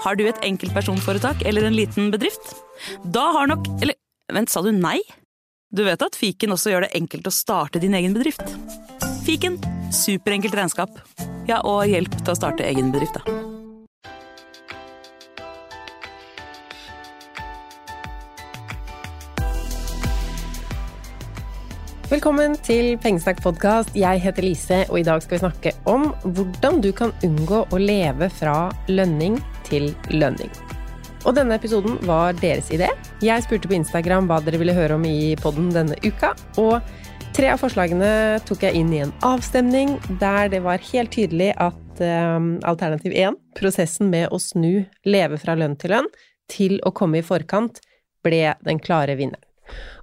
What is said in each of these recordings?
Har du et enkeltpersonforetak eller en liten bedrift? Da har nok Eller vent, sa du nei? Du vet at fiken også gjør det enkelt å starte din egen bedrift? Fiken superenkelt regnskap. Ja, og hjelp til å starte egen bedrift, da. Velkommen til Pengesnakk podkast. Jeg heter Lise, og i dag skal vi snakke om hvordan du kan unngå å leve fra lønning til lønning. Og denne episoden var deres idé. Jeg spurte på Instagram hva dere ville høre om i poden denne uka, og tre av forslagene tok jeg inn i en avstemning der det var helt tydelig at um, alternativ én, prosessen med å snu leve fra lønn til lønn til å komme i forkant, ble den klare vinneren.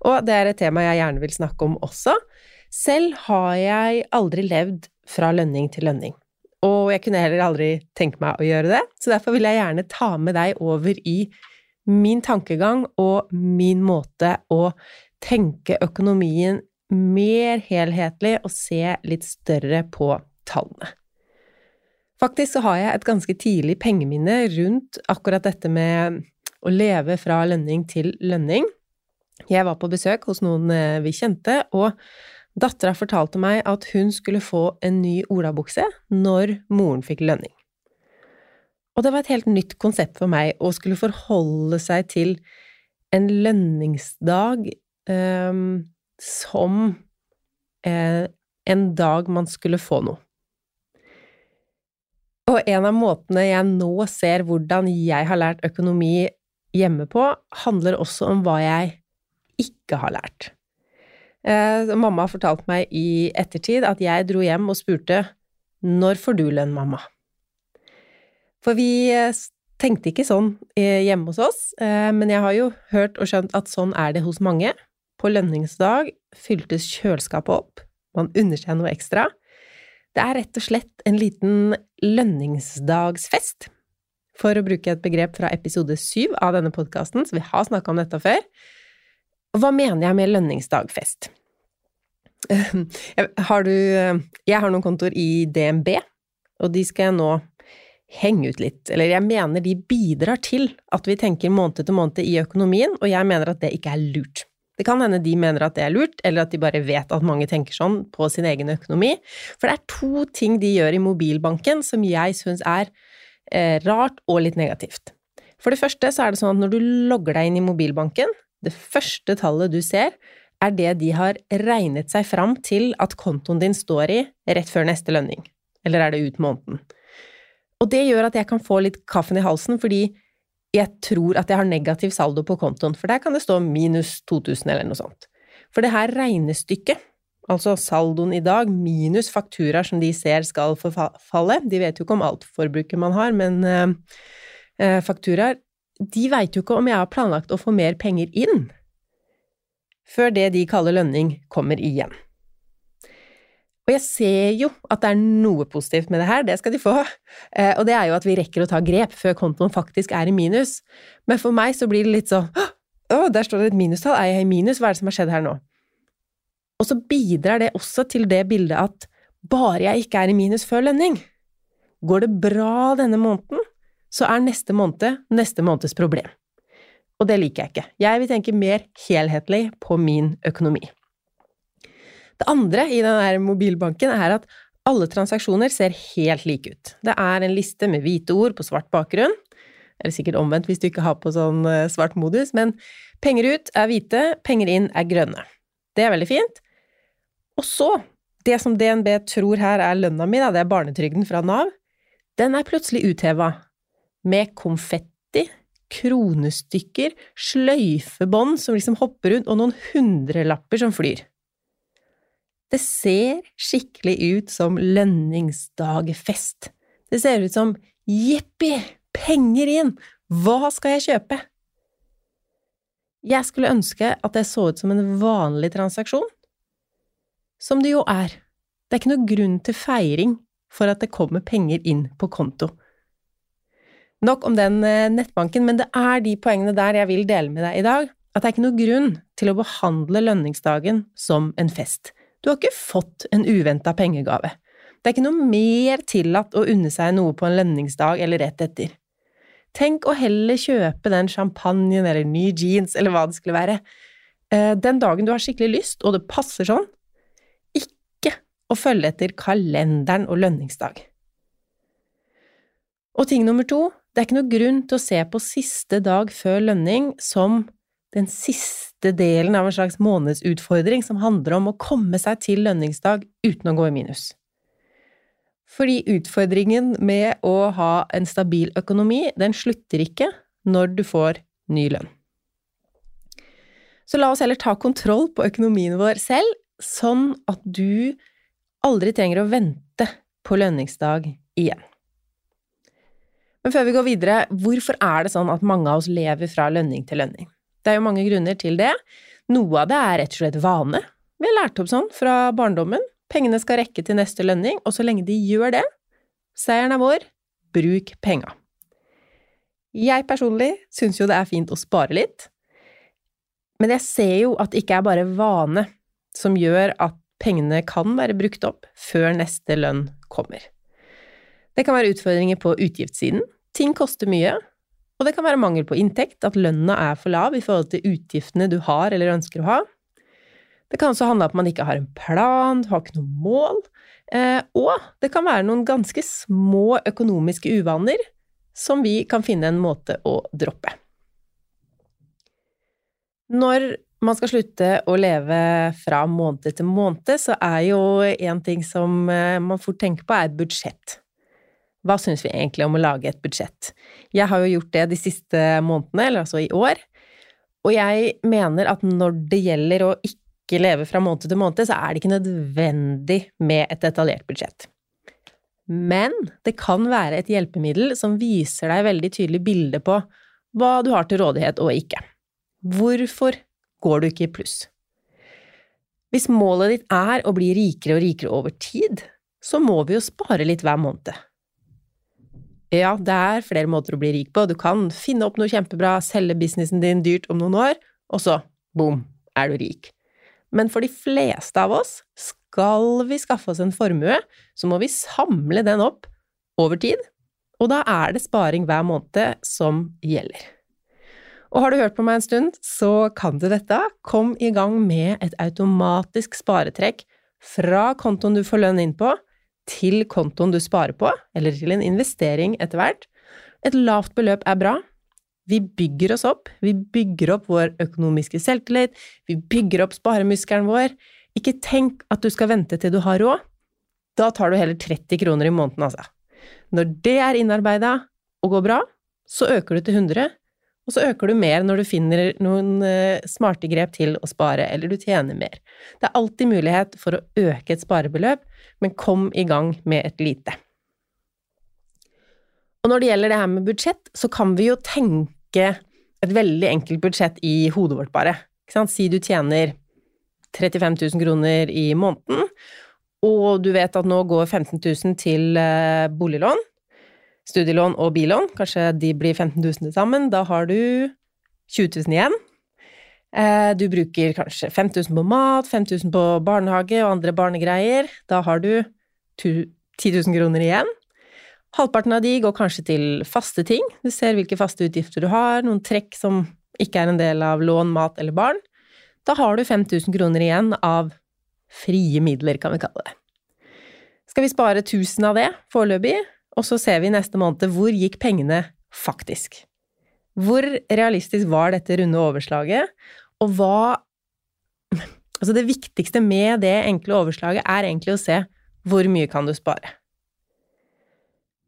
Og det er et tema jeg gjerne vil snakke om også. Selv har jeg aldri levd fra lønning til lønning. Og jeg kunne heller aldri tenke meg å gjøre det, så derfor vil jeg gjerne ta med deg over i min tankegang og min måte å tenke økonomien mer helhetlig og se litt større på tallene. Faktisk så har jeg et ganske tidlig pengeminne rundt akkurat dette med å leve fra lønning til lønning. Jeg var på besøk hos noen eh, vi kjente, og dattera fortalte meg at hun skulle få en ny olabukse når moren fikk lønning. Og det var et helt nytt konsept for meg å skulle forholde seg til en lønningsdag um, som eh, en dag man skulle få noe. Og en av måtene jeg nå ser hvordan jeg har lært økonomi hjemme på, handler også om hva jeg ikke har lært. Eh, mamma har fortalt meg i ettertid at jeg dro hjem og spurte når får du lønn, mamma? For vi eh, tenkte ikke sånn eh, hjemme hos oss, eh, men jeg har jo hørt og skjønt at sånn er det hos mange. På lønningsdag fyltes kjøleskapet opp, man unner seg noe ekstra. Det er rett og slett en liten lønningsdagsfest. For å bruke et begrep fra episode syv av denne podkasten, så vi har snakka om dette før. Hva mener jeg med lønningsdagfest? Har du Jeg har noen kontor i DNB, og de skal jeg nå henge ut litt. Eller jeg mener de bidrar til at vi tenker måned til måned i økonomien, og jeg mener at det ikke er lurt. Det kan hende de mener at det er lurt, eller at de bare vet at mange tenker sånn på sin egen økonomi. For det er to ting de gjør i mobilbanken som jeg syns er eh, rart og litt negativt. For det første så er det sånn at når du logger deg inn i mobilbanken, det første tallet du ser, er det de har regnet seg fram til at kontoen din står i rett før neste lønning. Eller er det ut måneden? Og det gjør at jeg kan få litt kaffen i halsen, fordi jeg tror at jeg har negativ saldo på kontoen, for der kan det stå minus 2000 eller noe sånt. For det her regnestykket, altså saldoen i dag minus fakturaer som de ser skal forfalle, de vet jo ikke om alt forbruket man har, men uh, fakturaer de veit jo ikke om jeg har planlagt å få mer penger inn før det de kaller lønning, kommer igjen. Og jeg ser jo at det er noe positivt med det her, det skal de få, eh, og det er jo at vi rekker å ta grep før kontoen faktisk er i minus. Men for meg så blir det litt sånn å, der står det et minustall, er jeg i minus, hva er det som har skjedd her nå? Og så bidrar det også til det bildet at bare jeg ikke er i minus før lønning, går det bra denne måneden, så er neste måned neste måneds problem. Og det liker jeg ikke. Jeg vil tenke mer helhetlig på min økonomi. Det andre i denne mobilbanken er at alle transaksjoner ser helt like ut. Det er en liste med hvite ord på svart bakgrunn. Eller sikkert omvendt hvis du ikke har på sånn eh, svart modus, men penger ut er hvite, penger inn er grønne. Det er veldig fint. Og så, det som DNB tror her er lønna mi, det er barnetrygden fra Nav, den er plutselig utheva med konfetti, kronestykker, sløyfebånd som liksom hopper rundt, og noen hundrelapper som flyr. Det ser skikkelig ut som lønningsdagfest. Det ser ut som jippi, penger inn, hva skal jeg kjøpe? Jeg skulle ønske at det så ut som en vanlig transaksjon, som det jo er. Det er ikke noe grunn til feiring for at det kommer penger inn på konto. Nok om den eh, nettbanken, men det er de poengene der jeg vil dele med deg i dag, at det er ikke noe grunn til å behandle lønningsdagen som en fest. Du har ikke fått en uventa pengegave. Det er ikke noe mer tillatt å unne seg noe på en lønningsdag eller rett etter. Tenk å heller kjøpe den champagnen eller ny jeans eller hva det skulle være. Eh, den dagen du har skikkelig lyst, og det passer sånn, ikke å følge etter kalenderen og lønningsdag. Og ting nummer to, det er ikke noe grunn til å se på siste dag før lønning som den siste delen av en slags månedsutfordring som handler om å komme seg til lønningsdag uten å gå i minus. Fordi utfordringen med å ha en stabil økonomi, den slutter ikke når du får ny lønn. Så la oss heller ta kontroll på økonomien vår selv, sånn at du aldri trenger å vente på lønningsdag igjen. Men før vi går videre, hvorfor er det sånn at mange av oss lever fra lønning til lønning? Det er jo mange grunner til det. Noe av det er rett og slett vane. Vi har lært opp sånn fra barndommen. Pengene skal rekke til neste lønning, og så lenge de gjør det, seieren er vår, bruk penga. Jeg personlig syns jo det er fint å spare litt, men jeg ser jo at det ikke er bare vane som gjør at pengene kan være brukt opp før neste lønn kommer. Det kan være utfordringer på utgiftssiden, ting koster mye, og det kan være mangel på inntekt, at lønna er for lav i forhold til utgiftene du har eller ønsker å ha. Det kan også handle om at man ikke har en plan, du har ikke noe mål, eh, og det kan være noen ganske små økonomiske uvaner som vi kan finne en måte å droppe. Når man skal slutte å leve fra måned til måned, så er jo en ting som eh, man fort tenker på, er budsjett. Hva syns vi egentlig om å lage et budsjett? Jeg har jo gjort det de siste månedene, eller altså i år, og jeg mener at når det gjelder å ikke leve fra måned til måned, så er det ikke nødvendig med et detaljert budsjett. Men det kan være et hjelpemiddel som viser deg veldig tydelig bilde på hva du har til rådighet og ikke. Hvorfor går du ikke i pluss? Hvis målet ditt er å bli rikere og rikere over tid, så må vi jo spare litt hver måned. Ja, det er flere måter å bli rik på. Du kan finne opp noe kjempebra, selge businessen din dyrt om noen år, og så boom, er du rik. Men for de fleste av oss, skal vi skaffe oss en formue, så må vi samle den opp over tid, og da er det sparing hver måned som gjelder. Og har du hørt på meg en stund, så kan du dette. Kom i gang med et automatisk sparetrekk fra kontoen du får lønn inn på, til kontoen du sparer på, eller til en investering etter hvert. Et lavt beløp er bra, vi bygger oss opp, vi bygger opp vår økonomiske selvtillit, vi bygger opp sparemuskelen vår. Ikke tenk at du skal vente til du har råd. Da tar du heller 30 kroner i måneden, altså. Når det er innarbeida og går bra, så øker du til 100, og så øker du mer når du finner noen uh, smarte grep til å spare, eller du tjener mer. Det er alltid mulighet for å øke et sparebeløp, men kom i gang med et lite. Og når det gjelder det her med budsjett, så kan vi jo tenke et veldig enkelt budsjett i hodet vårt, bare. Si du tjener 35 000 kroner i måneden, og du vet at nå går 15 000 til eh, boliglån, studielån og billån, kanskje de blir 15 000 til sammen, da har du 20 000 igjen. Eh, du bruker kanskje 5000 på mat, 5000 på barnehage og andre barnegreier. Da har du 10 000 kroner igjen. Halvparten av de går kanskje til faste ting, du ser hvilke faste utgifter du har, noen trekk som ikke er en del av lån, mat eller barn. Da har du 5000 kroner igjen av frie midler, kan vi kalle det. Skal vi spare 1000 av det foreløpig, og så ser vi neste måned hvor gikk pengene faktisk? Hvor realistisk var dette runde overslaget, og hva Altså, det viktigste med det enkle overslaget er egentlig å se hvor mye kan du spare.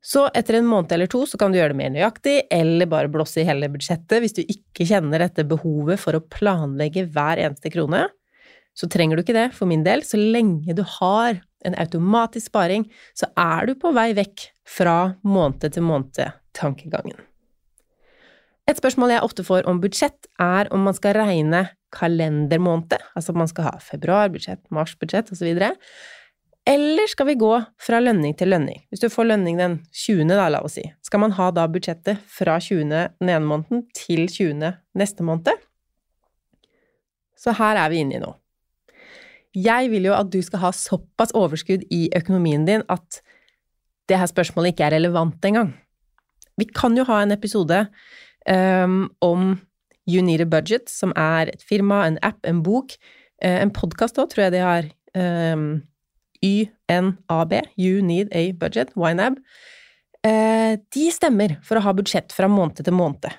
Så etter en måned eller to så kan du gjøre det mer nøyaktig, eller bare blåse i hele budsjettet hvis du ikke kjenner dette behovet for å planlegge hver eneste krone. Så trenger du ikke det, for min del. Så lenge du har en automatisk sparing, så er du på vei vekk fra måned til måned-tankegangen. Et spørsmål jeg ofte får om budsjett, er om man skal regne kalendermåned, altså man skal ha februarbudsjett, marsbudsjett osv., eller skal vi gå fra lønning til lønning? Hvis du får lønning den 20., da, la oss si, skal man ha da budsjettet fra 20. den ene måneden til 20. neste måned? Så her er vi inne i nå. Jeg vil jo at du skal ha såpass overskudd i økonomien din at det her spørsmålet ikke er relevant engang. Vi kan jo ha en episode um, om You Need a Budget, som er et firma, en app, en bok. Uh, en podkast òg, tror jeg de har. Um, YNAB, You Need a Budget, YNAB. Uh, de stemmer for å ha budsjett fra måned til måned.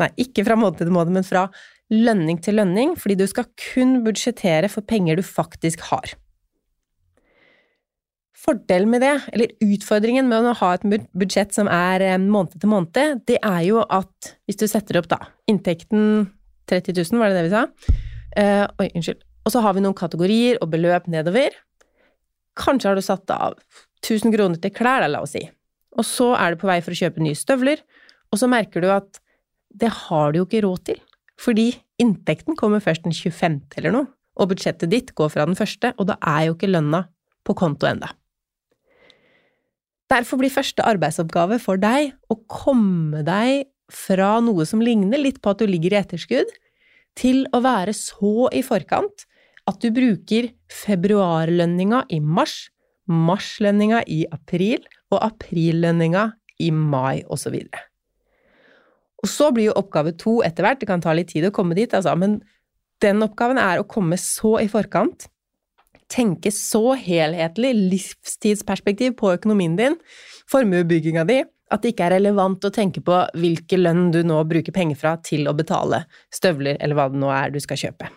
Nei, ikke fra måned til måned, men fra lønning til lønning, fordi du skal kun budsjettere for penger du faktisk har. Fordelen med det, eller utfordringen med å ha et budsjett som er eh, måned til måned, det er jo at hvis du setter opp da inntekten 30 000, var det det vi sa? Uh, oi, unnskyld. Og så har vi noen kategorier og beløp nedover. Kanskje har du satt av 1000 kroner til klær, la oss si. Og så er du på vei for å kjøpe nye støvler, og så merker du at det har du jo ikke råd til. Fordi inntekten kommer først den 25. eller noe, og budsjettet ditt går fra den første, og da er jo ikke lønna på konto enda. Derfor blir første arbeidsoppgave for deg å komme deg fra noe som ligner litt på at du ligger i etterskudd, til å være så i forkant at du bruker februarlønninga i mars, marslønninga i april og aprillønninga i mai, osv. Og, så blir jo oppgave to etter hvert, det kan ta litt tid å komme dit, altså, men den oppgaven er å komme så i forkant tenke så helhetlig livstidsperspektiv på økonomien din, formuebygginga di, at det ikke er relevant å tenke på hvilken lønn du nå bruker penger fra til å betale støvler eller hva det nå er du skal kjøpe.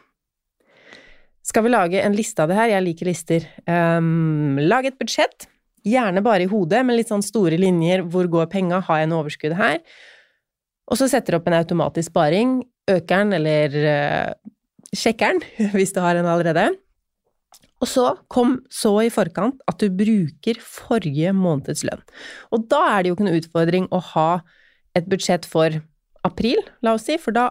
Skal vi lage en liste av det her? Jeg liker lister. Um, lag et budsjett, gjerne bare i hodet, med litt sånn store linjer. Hvor går penga? Har jeg noe overskudd her? Og så setter du opp en automatisk sparing. Øker den, eller uh, sjekker den, hvis du har en allerede. Og så kom så i forkant at du bruker forrige måneds lønn. Og da er det jo ikke noe utfordring å ha et budsjett for april, la oss si, for da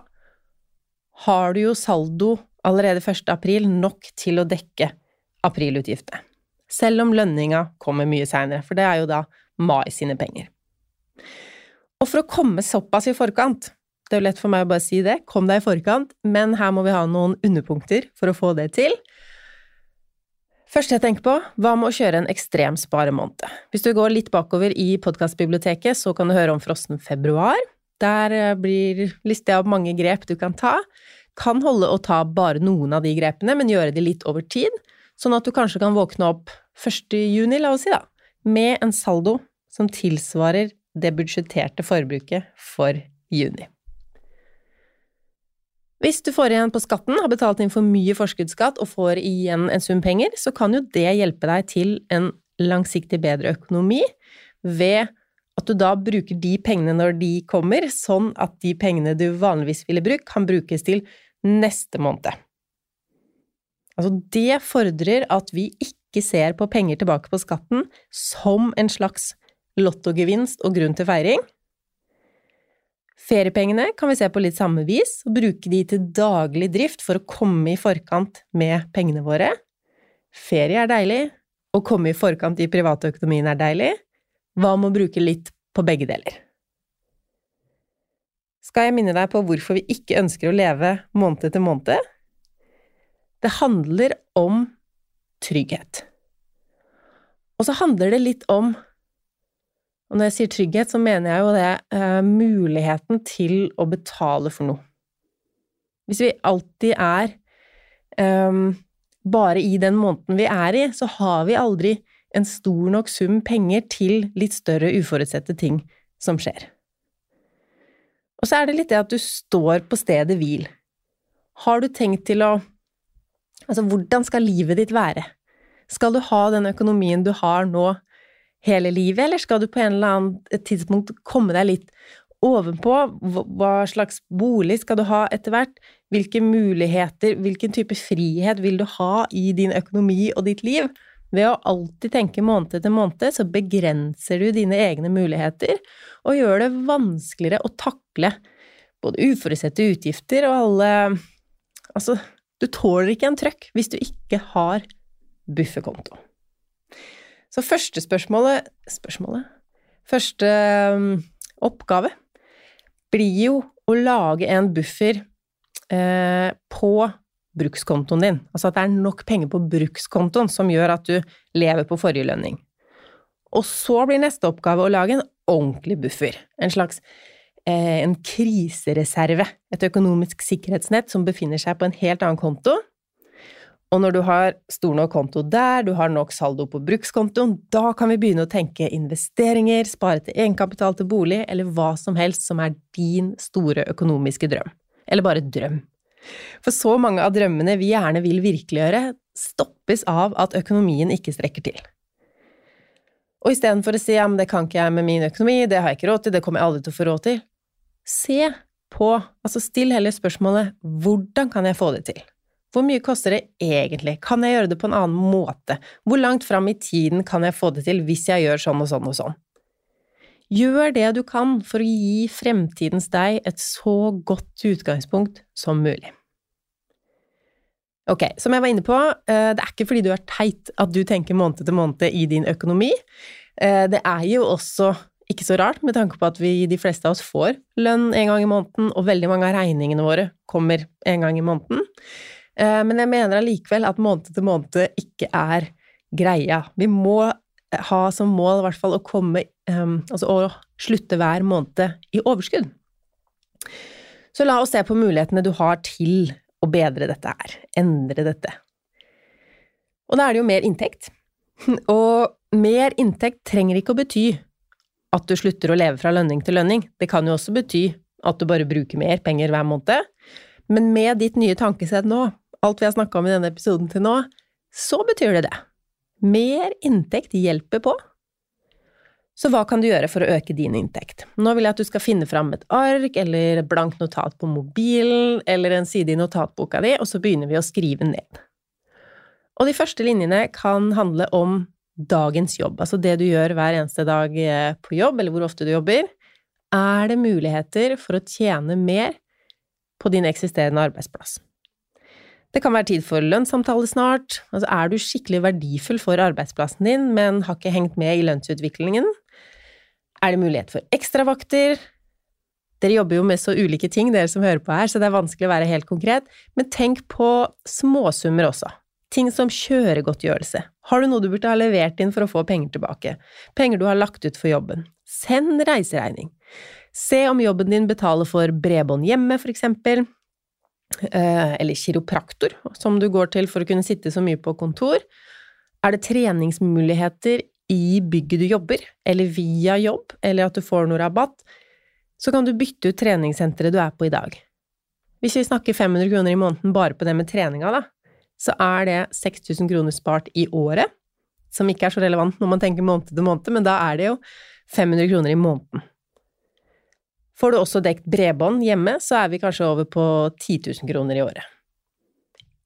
har du jo saldo allerede 1. april nok til å dekke aprilutgiftene. Selv om lønninga kommer mye seinere, for det er jo da mai sine penger. Og for å komme såpass i forkant, det er jo lett for meg å bare si det, kom deg i forkant, men her må vi ha noen underpunkter for å få det til. Første jeg tenker på, hva med å kjøre en ekstrem sparemåned? Hvis du går litt bakover i podkastbiblioteket, så kan du høre om frossen februar. Der eh, blir lista opp mange grep du kan ta. Kan holde å ta bare noen av de grepene, men gjøre de litt over tid, sånn at du kanskje kan våkne opp 1. juni, la oss si, da, med en saldo som tilsvarer det budsjetterte forbruket for juni. Hvis du får igjen på skatten, har betalt inn for mye forskuddsskatt og får igjen en sum penger, så kan jo det hjelpe deg til en langsiktig bedre økonomi ved at du da bruker de pengene når de kommer, sånn at de pengene du vanligvis ville brukt, kan brukes til neste måned. Altså, det fordrer at vi ikke ser på penger tilbake på skatten som en slags lottogevinst og grunn til feiring, Feriepengene kan vi se på litt samme vis, og bruke de til daglig drift for å komme i forkant med pengene våre. Ferie er deilig, å komme i forkant i privatøkonomien er deilig. Hva med å bruke litt på begge deler? Skal jeg minne deg på hvorfor vi ikke ønsker å leve måned etter måned? Det handler om trygghet. Og så handler det litt om og når jeg sier trygghet, så mener jeg jo det eh, muligheten til å betale for noe. Hvis vi alltid er um, bare i den måneden vi er i, så har vi aldri en stor nok sum penger til litt større uforutsette ting som skjer. Og så er det litt det at du står på stedet hvil. Har du tenkt til å Altså, hvordan skal livet ditt være? Skal du ha den økonomien du har nå, hele livet, eller skal du på en eller annen tidspunkt komme deg litt ovenpå? Hva slags bolig skal du ha etter hvert? Hvilke muligheter, hvilken type frihet vil du ha i din økonomi og ditt liv? Ved å alltid tenke måned etter måned, så begrenser du dine egne muligheter, og gjør det vanskeligere å takle både uforutsette utgifter og alle Altså, du tåler ikke en trøkk hvis du ikke har bufferkonto. Så første spørsmålet Spørsmålet? Første um, oppgave blir jo å lage en buffer eh, på brukskontoen din. Altså at det er nok penger på brukskontoen som gjør at du lever på forrige lønning. Og så blir neste oppgave å lage en ordentlig buffer. En slags eh, en krisereserve. Et økonomisk sikkerhetsnett som befinner seg på en helt annen konto. Og når du har stor nok konto der, du har nok saldo på brukskontoen, da kan vi begynne å tenke investeringer, spare til egenkapital til bolig, eller hva som helst som er din store økonomiske drøm. Eller bare drøm. For så mange av drømmene vi gjerne vil virkeliggjøre, stoppes av at økonomien ikke strekker til. Og istedenfor å si ja, men det kan ikke jeg med min økonomi, det har jeg ikke råd til, det kommer jeg aldri til å få råd til, se på, altså still heller spørsmålet hvordan kan jeg få det til? Hvor mye koster det egentlig? Kan jeg gjøre det på en annen måte? Hvor langt fram i tiden kan jeg få det til hvis jeg gjør sånn og sånn og sånn? Gjør det du kan for å gi fremtidens deg et så godt utgangspunkt som mulig. Ok, som jeg var inne på, eh, det er ikke fordi du er teit at du tenker måned til måned i din økonomi. Eh, det er jo også ikke så rart, med tanke på at vi, de fleste av oss får lønn en gang i måneden, og veldig mange av regningene våre kommer en gang i måneden. Eh, men jeg mener allikevel at måned til måned ikke er greia. Vi må ha som mål i hvert fall å komme um, Altså å slutte hver måned i overskudd. Så la oss se på mulighetene du har til å bedre dette her. Endre dette. Og da er det jo mer inntekt. Og mer inntekt trenger ikke å bety at du slutter å leve fra lønning til lønning. Det kan jo også bety at du bare bruker mer penger hver måned. Men med ditt nye tankesett nå, alt vi har snakka om i denne episoden til nå, så betyr det det. Mer inntekt hjelper på. Så hva kan du gjøre for å øke din inntekt? Nå vil jeg at du skal finne fram et ark eller blankt notat på mobilen eller en side i notatboka di, og så begynner vi å skrive ned. Og de første linjene kan handle om dagens jobb, altså det du gjør hver eneste dag eh, på jobb, eller hvor ofte du jobber. Er det muligheter for å tjene mer på din eksisterende arbeidsplass? Det kan være tid for lønnssamtale snart. Altså, er du skikkelig verdifull for arbeidsplassen din, men har ikke hengt med i lønnsutviklingen? Er det mulighet for ekstravakter? Dere jobber jo med så ulike ting, dere som hører på her, så det er vanskelig å være helt konkret, men tenk på småsummer også. Ting som kjøregodtgjørelse. Har du noe du burde ha levert inn for å få penger tilbake? Penger du har lagt ut for jobben? Send reiseregning. Se om jobben din betaler for bredbånd hjemme, for eksempel. Eh, eller kiropraktor, som du går til for å kunne sitte så mye på kontor? Er det treningsmuligheter i bygget du jobber, eller via jobb, eller at du får noe rabatt, så kan du bytte ut treningssenteret du er på i dag. Hvis vi snakker 500 kroner i måneden bare på det med treninga, da, så er det 6000 kroner spart i året, som ikke er så relevant når man tenker måned til måned, men da er det jo 500 kroner i måneden. Får du også dekt bredbånd hjemme, så er vi kanskje over på 10 000 kroner i året.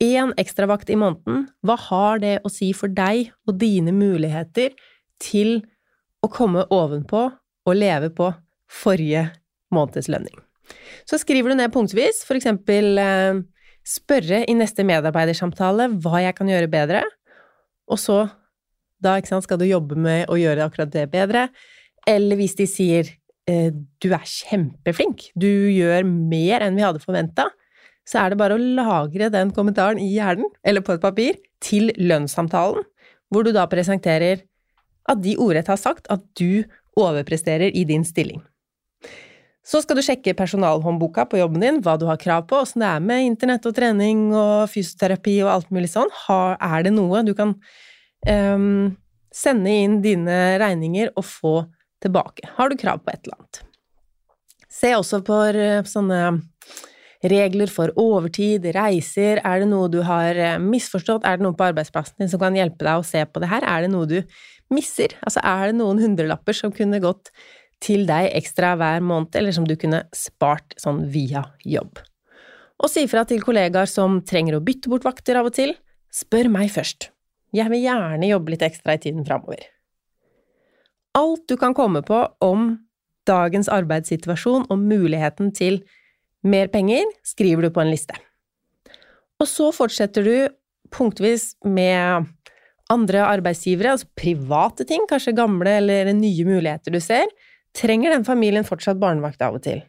Én ekstravakt i måneden, hva har det å si for deg og dine muligheter til å komme ovenpå og leve på forrige måneds lønning? Så skriver du ned punktvis, for eksempel eh, spørre i neste medarbeidersamtale hva jeg kan gjøre bedre, og så, da sant, skal du jobbe med å gjøre akkurat det bedre, eller hvis de sier du er kjempeflink, du gjør mer enn vi hadde forventa, så er det bare å lagre den kommentaren i hjernen, eller på et papir, til lønnssamtalen, hvor du da presenterer at de ordrett har sagt at du overpresterer i din stilling. Så skal du sjekke personalhåndboka på jobben din, hva du har krav på, åssen det er med internett og trening og fysioterapi og alt mulig sånn. Er det noe du kan um, sende inn dine regninger og få tilbake. Har du krav på et eller annet? Se også på eh, sånne regler for overtid, reiser, er det noe du har eh, misforstått, er det noe på arbeidsplassen din som kan hjelpe deg å se på det her, er det noe du misser, altså er det noen hundrelapper som kunne gått til deg ekstra hver måned, eller som du kunne spart sånn via jobb. Og si fra til kollegaer som trenger å bytte bort vakter av og til, spør meg først, jeg vil gjerne jobbe litt ekstra i tiden framover alt du kan komme på om dagens arbeidssituasjon og muligheten til mer penger, skriver du på en liste. Og så fortsetter du punktvis med andre arbeidsgivere, altså private ting, kanskje gamle eller nye muligheter du ser. Trenger den familien fortsatt barnevakt av og til?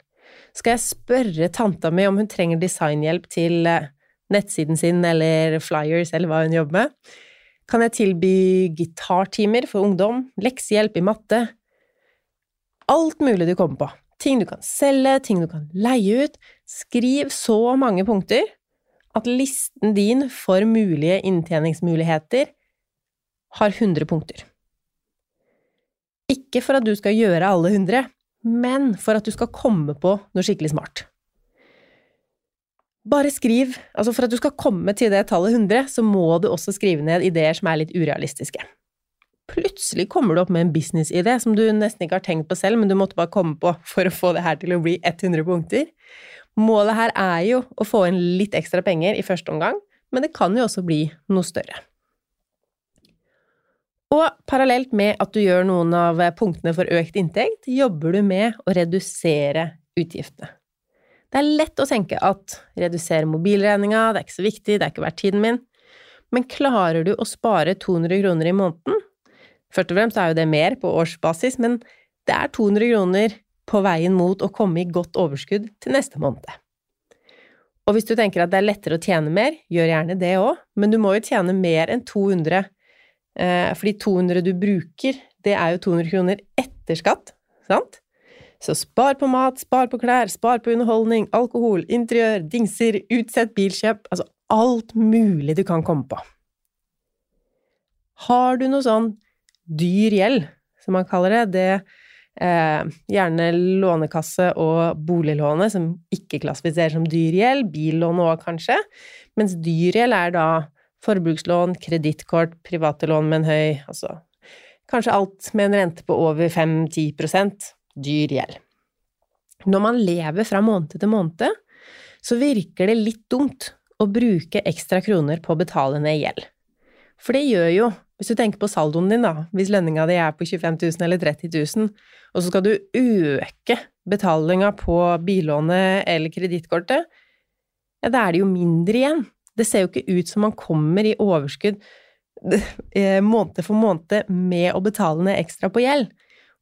Skal jeg spørre tanta mi om hun trenger designhjelp til eh, nettsiden sin eller flyers eller hva hun jobber med? Kan jeg tilby gitartimer for ungdom, leksehjelp i matte? alt mulig du kommer på. Ting du kan selge, ting du kan leie ut. Skriv så mange punkter at listen din for mulige inntjeningsmuligheter har 100 punkter. Ikke for at du skal gjøre alle 100, men for at du skal komme på noe skikkelig smart. Bare skriv. Altså, for at du skal komme til det tallet 100, så må du også skrive ned ideer som er litt urealistiske. Plutselig kommer du opp med en businessidé som du nesten ikke har tenkt på selv, men du måtte bare komme på for å få det her til å bli 100 punkter. Målet her er jo å få inn litt ekstra penger i første omgang, men det kan jo også bli noe større. Og parallelt med at du gjør noen av punktene for økt inntekt, jobber du med å redusere utgiftene. Det er lett å tenke at redusere mobilregninga, det er ikke så viktig, det er ikke verdt tiden min, men klarer du å spare 200 kroner i måneden? Først og fremst er jo det mer på årsbasis, men det er 200 kroner på veien mot å komme i godt overskudd til neste måned. Og hvis du tenker at det er lettere å tjene mer, gjør gjerne det òg, men du må jo tjene mer enn 200 Eh, fordi 200 du bruker, det er jo 200 kroner etter skatt, sant? Så spar på mat, spar på klær, spar på underholdning, alkohol, interiør, dingser, utsett bilkjøp, altså alt mulig du kan komme på. Har du noe sånn dyr gjeld, som man kaller det, det eh, gjerne Lånekasse og boliglånet, som ikke klassifiseres som dyr gjeld, billån òg kanskje, mens dyr gjeld er da forbrukslån, kredittkort, private lån med en høy Altså kanskje alt med en rente på over 5-10 dyr gjeld. Når man lever fra måned til måned, så virker det litt dumt å bruke ekstra kroner på å betale ned gjeld. For det gjør jo, hvis du tenker på saldoen din, da, hvis lønninga di er på 25 000 eller 30 000, og så skal du øke betalinga på billånet eller kredittkortet, ja, da er det jo mindre igjen. Det ser jo ikke ut som man kommer i overskudd eh, måned for måned med å betale ned ekstra på gjeld.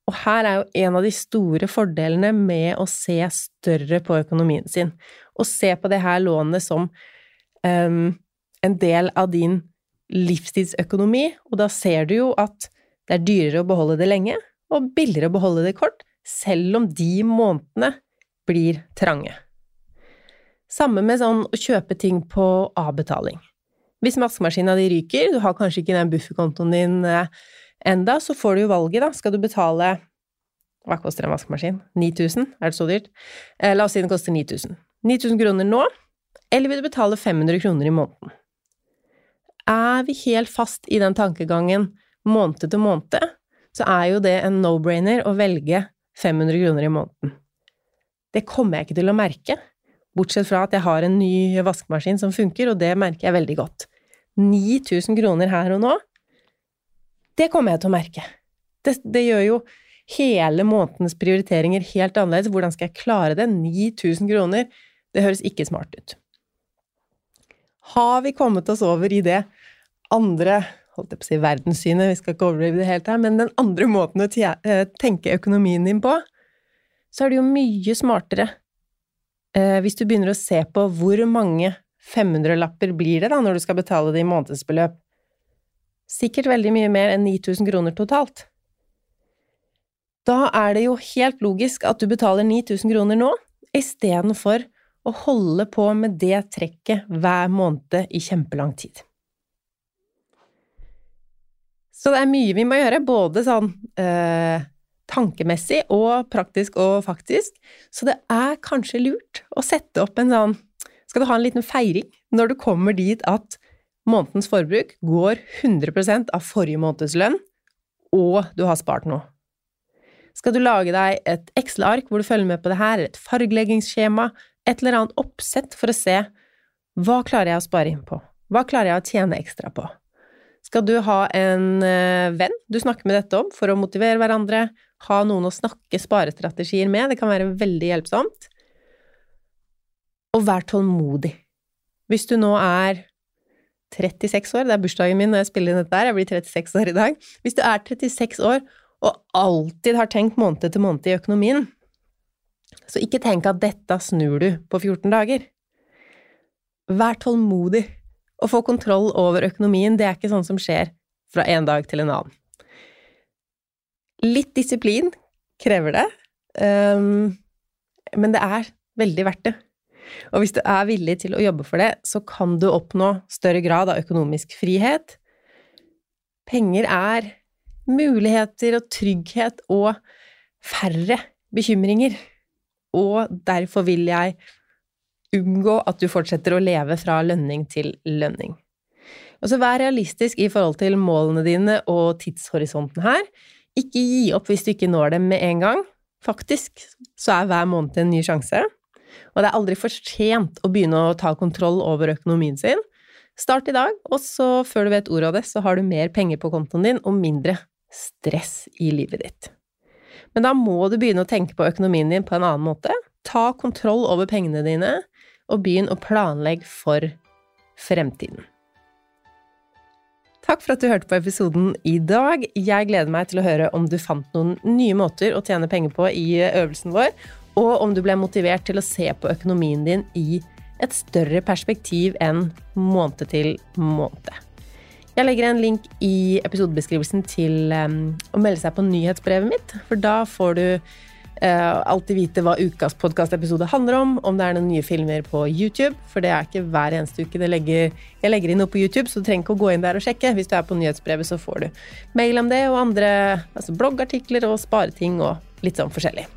Og her er jo en av de store fordelene med å se større på økonomien sin, og se på det her lånet som um, en del av din livstidsøkonomi, og da ser du jo at det er dyrere å beholde det lenge, og billigere å beholde det kort, selv om de månedene blir trange. Samme med sånn å kjøpe ting på avbetaling. Hvis vaskemaskina di ryker, du har kanskje ikke den bufferkontoen din eh, enda, så får du jo valget, da. Skal du betale Hva koster en vaskemaskin? 9000? Er det så dyrt? Eh, la oss si den koster 9000. 9000 kroner nå, eller vil du betale 500 kroner i måneden? Er vi helt fast i den tankegangen måned til måned, så er jo det en no-brainer å velge 500 kroner i måneden. Det kommer jeg ikke til å merke. Bortsett fra at jeg har en ny vaskemaskin som funker, og det merker jeg veldig godt. 9000 kroner her og nå, det kommer jeg til å merke. Det, det, gjør jo hele månedens prioriteringer helt annerledes. Hvordan skal jeg klare det? 9000 kroner, det høres ikke smart ut. Har vi kommet oss over i det andre holdt jeg på å si verdenssynet, vi skal ikke overdrive det helt her, men den andre måten å eh, tenke økonomien din på, så er det jo mye smartere Eh, hvis du begynner å se på hvor mange 500-lapper blir det da når du skal betale det i månedsbeløp, sikkert veldig mye mer enn 9000 kroner totalt. Da er det jo helt logisk at du betaler 9000 kroner nå, istedenfor å holde på med det trekket hver måned i kjempelang tid. Så det er mye vi må gjøre, både sånn eh, tankemessig og praktisk og faktisk. Så det er kanskje lurt å sette opp en sånn Skal du ha en liten feiring når du kommer dit at månedens forbruk går 100% av forrige måneds lønn, og du har spart noe? Skal du lage deg et Excel-ark hvor du følger med på det her, et fargeleggingsskjema, et eller annet oppsett for å se hva klarer jeg å spare inn på? Hva klarer jeg å tjene ekstra på? Skal du ha en eh, venn du snakker med dette om for å motivere hverandre, ha noen å snakke sparestrategier med, det kan være veldig hjelpsomt. Og vær tålmodig. Hvis du nå er 36 år, det er bursdagen min når jeg spiller inn dette her, jeg blir 36 år i dag. Hvis du er 36 år og alltid har tenkt måned til måned i økonomien, så ikke tenk at dette snur du på 14 dager. Vær tålmodig. Å få kontroll over økonomien, det er ikke sånn som skjer fra en dag til en annen. Litt disiplin krever det. Um, men det er veldig verdt det. Og hvis du er villig til å jobbe for det, så kan du oppnå større grad av økonomisk frihet. Penger er muligheter og trygghet og færre bekymringer. Og derfor vil jeg unngå at du fortsetter å leve fra lønning til lønning. Og så vær realistisk i forhold til målene dine og tidshorisonten her. Ikke gi opp hvis du ikke når dem med en gang. Faktisk så er hver måned en ny sjanse. Og det er aldri for sent å begynne å ta kontroll over økonomien sin. Start i dag, og så før du vet ordet av det, så har du mer penger på kontoen din og mindre stress i livet ditt. Men da må du begynne å tenke på økonomien din på en annen måte. Ta kontroll over pengene dine, og begynn å planlegge for fremtiden. Takk for at du hørte på episoden i dag. Jeg gleder meg til å høre om du fant noen nye måter å tjene penger på i øvelsen vår, og om du ble motivert til å se på økonomien din i et større perspektiv enn måned til måned. Jeg legger en link i episodebeskrivelsen til um, å melde seg på nyhetsbrevet mitt, for da får du Uh, alltid vite hva ukas podkastepisode handler om, om det er noen nye filmer på YouTube. For det er ikke hver eneste uke legger, jeg legger inn noe på YouTube, så du trenger ikke å gå inn der og sjekke. Hvis du er på nyhetsbrevet, så får du mail om det og andre altså bloggartikler og spareting og litt sånn forskjellig.